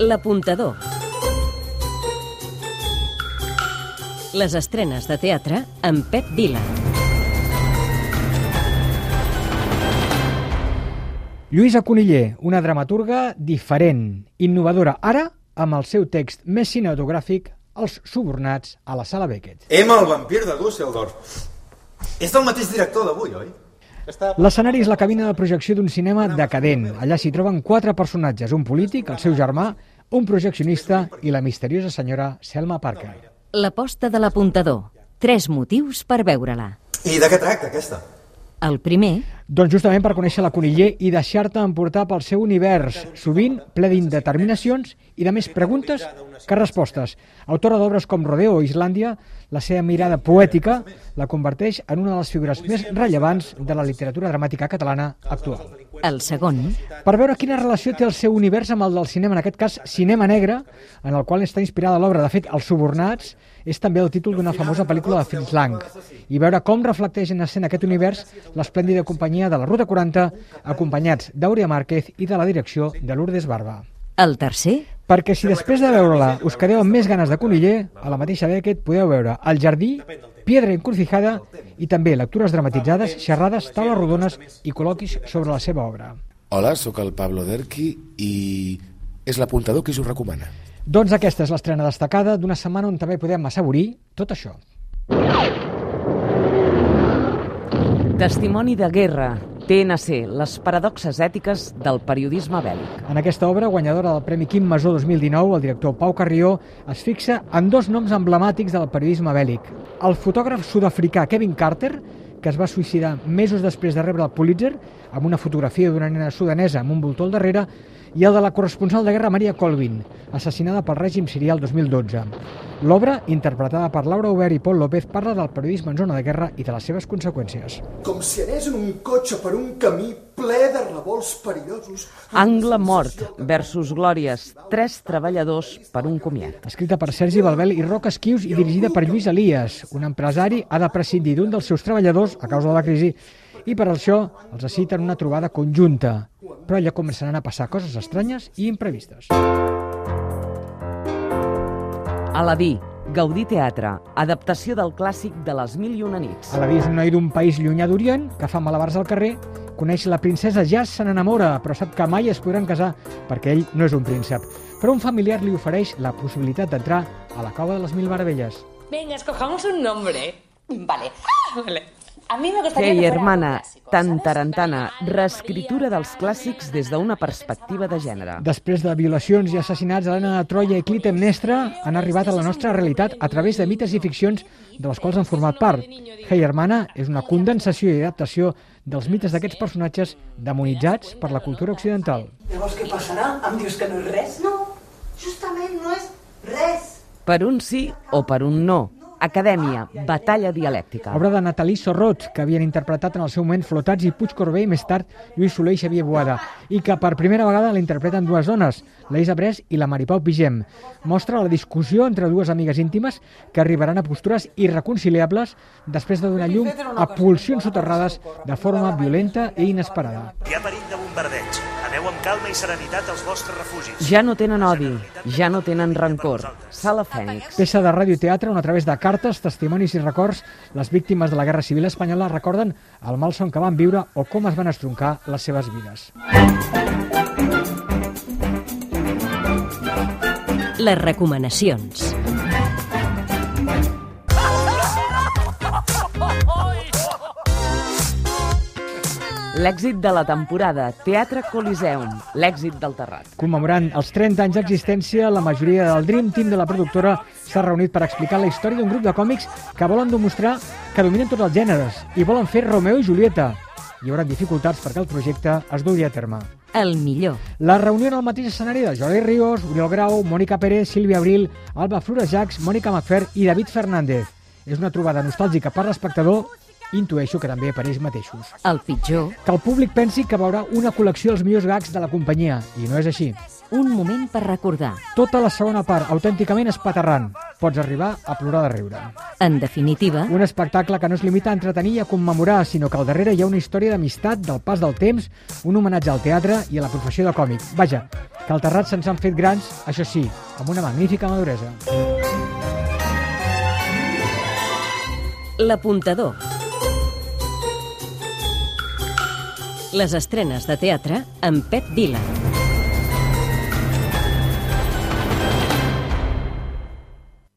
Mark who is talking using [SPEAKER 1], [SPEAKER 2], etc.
[SPEAKER 1] L'apuntador. Les estrenes de teatre amb Pep Vila.
[SPEAKER 2] Lluïsa Coniller, una dramaturga diferent, innovadora, ara amb el seu text més cinematogràfic, Els subornats, a la sala Beckett.
[SPEAKER 3] Emma, el vampir de Dusseldorf. És del mateix director d'avui, oi?
[SPEAKER 2] L'escenari és la cabina de projecció d'un cinema decadent. Allà s'hi troben quatre personatges, un polític, el seu germà, un projeccionista i la misteriosa senyora Selma Parker.
[SPEAKER 1] L'aposta de l'apuntador. Tres motius per veure-la.
[SPEAKER 3] I de què tracta, aquesta?
[SPEAKER 1] El primer,
[SPEAKER 2] Doncs justament per conèixer la Coniller i deixar-te emportar pel seu univers, sovint ple d'indeterminacions i de més preguntes que respostes. Autora d'obres com Rodeo o Islàndia, la seva mirada poètica la converteix en una de les figures més rellevants de la literatura dramàtica catalana actual.
[SPEAKER 1] el segon,
[SPEAKER 2] Per veure quina relació té el seu univers amb el del cinema, en aquest cas Cinema Negre, en el qual està inspirada l'obra. De fet, Els Subornats és també el títol d'una famosa pel·lícula de Fritz Lang. I veure com reflecteix en escena aquest univers l'esplèndida companyia de la Ruta 40, acompanyats d'Àurea Márquez i de la direcció de Lourdes Barba.
[SPEAKER 1] el tercer,
[SPEAKER 2] Perquè si després de veure-la us quedeu amb més ganes de Coniller, a la mateixa Beckett podeu veure El Jardí, Piedra encrucijada i també lectures dramatitzades, xerrades, taules rodones i col·loquis sobre la seva obra.
[SPEAKER 4] Hola, sóc el Pablo Derqui i és l'apuntador que us ho recomana.
[SPEAKER 2] Doncs aquesta és l'estrena destacada d'una setmana on també podem assaborir tot això.
[SPEAKER 5] Testimoni de guerra, TNC, les paradoxes ètiques del periodisme bèl·lic.
[SPEAKER 2] En aquesta obra, guanyadora del Premi Quim Masó 2019, el director Pau Carrió es fixa en dos noms emblemàtics del periodisme bèl·lic. El fotògraf sud-africà Kevin Carter, que es va suïcidar mesos després de rebre el Pulitzer, amb una fotografia d'una nena sudanesa amb un voltor al darrere, i el de la corresponsal de guerra Maria Colvin, assassinada pel règim sirià el 2012. L'obra, interpretada per Laura Aubert i Pol López, parla del periodisme en zona de guerra i de les seves conseqüències.
[SPEAKER 6] Com si anés en un cotxe per un camí ple de revolts perillosos.
[SPEAKER 5] Angle mort versus glòries, tres treballadors per un comiat.
[SPEAKER 2] Escrita per Sergi Balbel i Roc Esquius i dirigida per Lluís Elias. Un empresari ha de prescindir d'un dels seus treballadors a causa de la crisi i per això els citen una trobada conjunta. Però allà començaran a passar coses estranyes i imprevistes.
[SPEAKER 5] Aladí, Gaudí Teatre, adaptació del clàssic de les mil i una nits.
[SPEAKER 2] Aladí és un noi d'un país llunyà d'Orient que fa malabars al carrer, coneix la princesa Jazz, se n'enamora, però sap que mai es podran casar perquè ell no és un príncep. Però un familiar li ofereix la possibilitat d'entrar a la cova de les mil meravelles.
[SPEAKER 7] Venga, escojamos un nombre. Vale. Vale. A mí me gustaría
[SPEAKER 5] Hey, hermana,
[SPEAKER 7] ¿sabes?
[SPEAKER 5] Tantarantana, reescritura dels clàssics des d'una perspectiva de gènere.
[SPEAKER 2] Després de violacions i assassinats, Helena de Troia i Clitemnestra han arribat a la nostra realitat a través de mites i ficcions de les quals han format part. Hey Hermana és una condensació i adaptació dels mites d'aquests personatges demonitzats per la cultura occidental.
[SPEAKER 8] Llavors què passarà? Em dius que no és res? No, justament no és res.
[SPEAKER 5] Per un sí o per un no. Acadèmia, batalla dialèctica.
[SPEAKER 2] Obra de Nathalie Sorrot, que havien interpretat en el seu moment Flotats i Puig Corbé i més tard Lluís Soler i Xavier Boada, i que per primera vegada la interpreten dues dones, la Isa Bres i la Maripau Pigem. Mostra la discussió entre dues amigues íntimes que arribaran a postures irreconciliables després de donar llum a pulsions soterrades de forma violenta i inesperada.
[SPEAKER 9] Hi ha perill de bombardeig. Aneu amb calma i serenitat als vostres refugis.
[SPEAKER 5] Ja no tenen odi, ja no tenen rancor. Sala Fènix.
[SPEAKER 2] Peça de radioteatre on a través de cartes, testimonis i records les víctimes de la Guerra Civil Espanyola recorden el malson que van viure o com es van estroncar les seves vides.
[SPEAKER 1] les recomanacions.
[SPEAKER 5] L'èxit de la temporada, Teatre Coliseum, l'èxit del Terrat.
[SPEAKER 2] Commemorant els 30 anys d'existència, la majoria del Dream Team de la productora s'ha reunit per explicar la història d'un grup de còmics que volen demostrar que dominen tots els gèneres i volen fer Romeo i Julieta. Hi haurà dificultats perquè el projecte es dugui a terme.
[SPEAKER 1] El millor.
[SPEAKER 2] La reunió en el mateix escenari de Jordi Ríos, Oriol Grau, Mònica Pérez, Sílvia Abril, Alba Florejacs, Mònica Macfer i David Fernández. És una trobada nostàlgica per l'espectador intueixo que també per ells mateixos.
[SPEAKER 1] El pitjor.
[SPEAKER 2] Que el públic pensi que veurà una col·lecció dels millors gags de la companyia, i no és així.
[SPEAKER 1] Un moment per recordar.
[SPEAKER 2] Tota la segona part, autènticament espaterrant. Pots arribar a plorar de riure.
[SPEAKER 1] En definitiva,
[SPEAKER 2] Un espectacle que no es limita a entretenir i a commemorar, sinó que al darrere hi ha una història d'amistat, del pas del temps, un homenatge al teatre i a la professió de còmic. Vaja, que el Terrat se'ns han fet grans, això sí, amb una magnífica maduresa.
[SPEAKER 1] L'apuntador. Les estrenes de teatre amb Pep Vila.